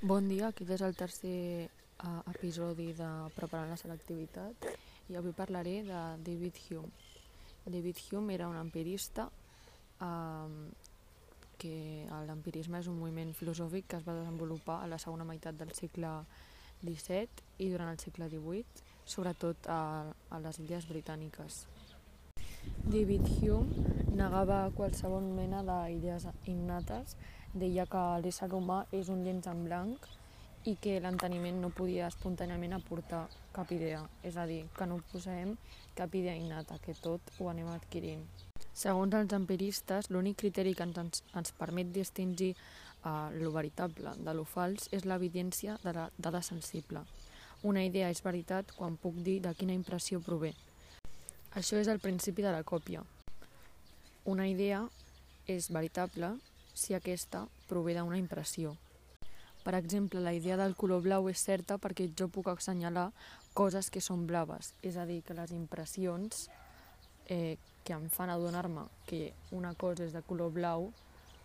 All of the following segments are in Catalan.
Bon dia, aquest és el tercer uh, episodi de Preparant la selectivitat i avui parlaré de David Hume. David Hume era un empirista um, que l'empirisme és un moviment filosòfic que es va desenvolupar a la segona meitat del segle XVII i durant el segle XVIII, sobretot a, a les illes britàniques. David Hume negava qualsevol mena d'idees innates, deia que l'ésser humà és un llenç en blanc i que l'enteniment no podia espontàniament aportar cap idea, és a dir, que no posem cap idea innata, que tot ho anem adquirint. Segons els empiristes, l'únic criteri que ens, ens permet distingir uh, lo veritable de lo fals és l'evidència de la dada sensible. Una idea és veritat quan puc dir de quina impressió prové. Això és el principi de la còpia. Una idea és veritable si aquesta prové d'una impressió. Per exemple, la idea del color blau és certa perquè jo puc assenyalar coses que són blaves, és a dir, que les impressions eh, que em fan adonar-me que una cosa és de color blau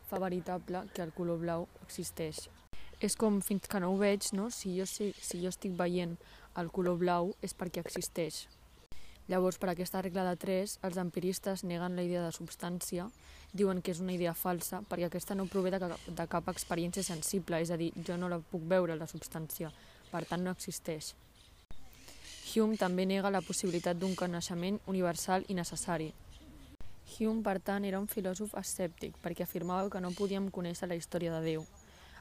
fa veritable que el color blau existeix. És com fins que no ho veig, no? Si jo, si, si jo estic veient el color blau és perquè existeix. Llavors, per aquesta regla de 3, els empiristes neguen la idea de substància, diuen que és una idea falsa perquè aquesta no prové de, cap, de cap experiència sensible, és a dir, jo no la puc veure, la substància, per tant no existeix. Hume també nega la possibilitat d'un coneixement universal i necessari, Hume, per tant, era un filòsof escèptic perquè afirmava que no podíem conèixer la història de Déu.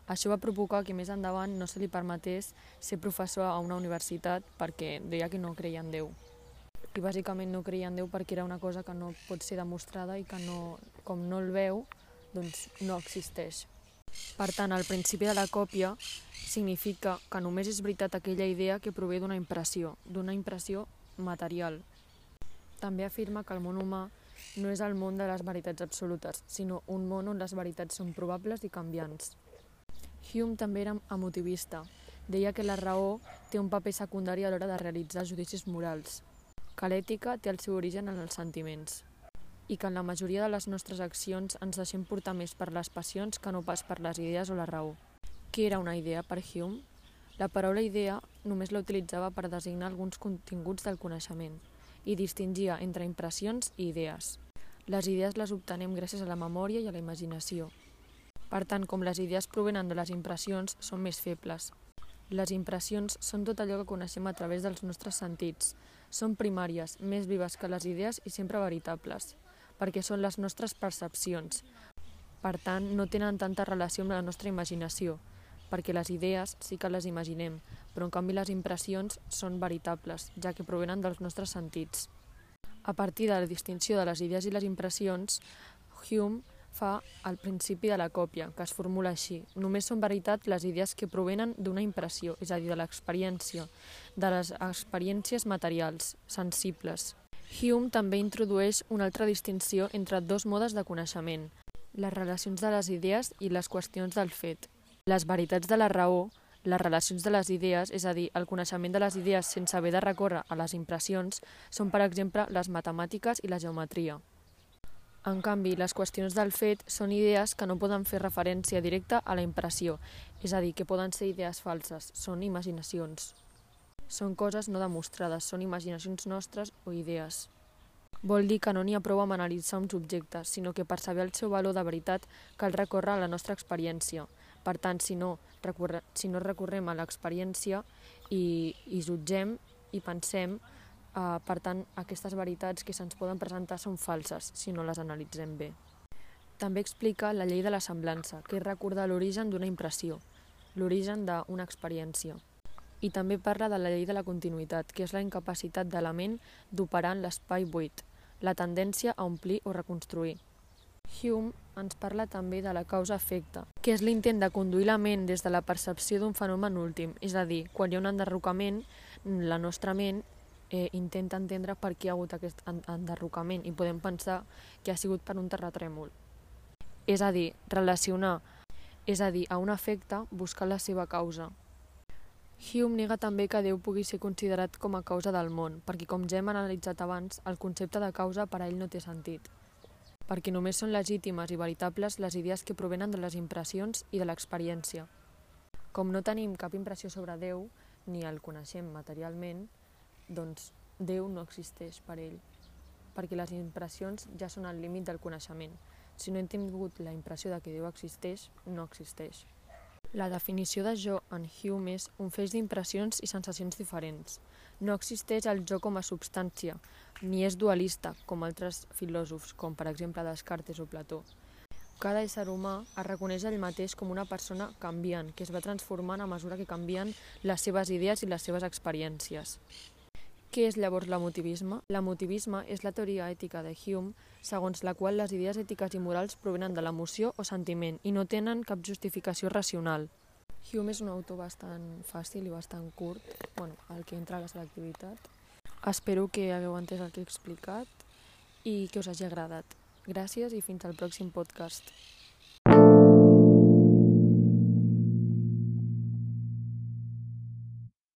Això va provocar que més endavant no se li permetés ser professor a una universitat perquè deia que no creia en Déu. I bàsicament no creia en Déu perquè era una cosa que no pot ser demostrada i que no, com no el veu, doncs no existeix. Per tant, el principi de la còpia significa que només és veritat aquella idea que prové d'una impressió, d'una impressió material. També afirma que el món humà no és el món de les veritats absolutes, sinó un món on les veritats són probables i canviants. Hume també era emotivista. Deia que la raó té un paper secundari a l'hora de realitzar judicis morals, que l'ètica té el seu origen en els sentiments i que en la majoria de les nostres accions ens deixem portar més per les passions que no pas per les idees o la raó. Què era una idea per Hume? La paraula idea només la utilitzava per designar alguns continguts del coneixement i distingia entre impressions i idees. Les idees les obtenem gràcies a la memòria i a la imaginació. Per tant, com les idees provenen de les impressions, són més febles. Les impressions són tot allò que coneixem a través dels nostres sentits. Són primàries, més vives que les idees i sempre veritables, perquè són les nostres percepcions. Per tant, no tenen tanta relació amb la nostra imaginació, perquè les idees sí que les imaginem, però en canvi les impressions són veritables, ja que provenen dels nostres sentits. A partir de la distinció de les idees i les impressions, Hume fa el principi de la còpia, que es formula així. Només són veritat les idees que provenen d'una impressió, és a dir, de l'experiència, de les experiències materials, sensibles. Hume també introdueix una altra distinció entre dos modes de coneixement, les relacions de les idees i les qüestions del fet. Les veritats de la raó, les relacions de les idees, és a dir, el coneixement de les idees sense haver de recórrer a les impressions, són, per exemple, les matemàtiques i la geometria. En canvi, les qüestions del fet són idees que no poden fer referència directa a la impressió, és a dir, que poden ser idees falses, són imaginacions. Són coses no demostrades, són imaginacions nostres o idees. Vol dir que no n'hi ha prou amb analitzar uns objectes, sinó que per saber el seu valor de veritat cal recórrer a la nostra experiència, per tant, si no, recorre, si no recorrem a l'experiència i, i jutgem i pensem, eh, per tant, aquestes veritats que se'ns poden presentar són falses si no les analitzem bé. També explica la llei de la semblança, que és recordar l'origen d'una impressió, l'origen d'una experiència. I també parla de la llei de la continuïtat, que és la incapacitat de la ment d'operar en l'espai buit, la tendència a omplir o reconstruir. Hume ens parla també de la causa-efecte, que és l'intent de conduir la ment des de la percepció d'un fenomen últim, és a dir, quan hi ha un enderrocament, la nostra ment eh, intenta entendre per què hi ha hagut aquest enderrocament i podem pensar que ha sigut per un terratrèmol. És a dir, relacionar, és a dir, a un efecte buscar la seva causa. Hume nega també que Déu pugui ser considerat com a causa del món, perquè com ja hem analitzat abans, el concepte de causa per a ell no té sentit perquè només són legítimes i veritables les idees que provenen de les impressions i de l'experiència. Com no tenim cap impressió sobre Déu, ni el coneixem materialment, doncs Déu no existeix per ell, perquè les impressions ja són al límit del coneixement. Si no hem tingut la impressió de que Déu existeix, no existeix. La definició de jo en Hume és un feix d'impressions i sensacions diferents. No existeix el jo com a substància, ni és dualista, com altres filòsofs, com per exemple Descartes o Plató. Cada ésser humà es reconeix ell mateix com una persona canviant, que es va transformant a mesura que canvien les seves idees i les seves experiències. Què és llavors l'emotivisme? L'emotivisme és la teoria ètica de Hume, segons la qual les idees ètiques i morals provenen de l'emoció o sentiment i no tenen cap justificació racional. Hume és un autor bastant fàcil i bastant curt, bueno, el que entra a la selectivitat. Espero que hagueu entès el que he explicat i que us hagi agradat. Gràcies i fins al pròxim podcast.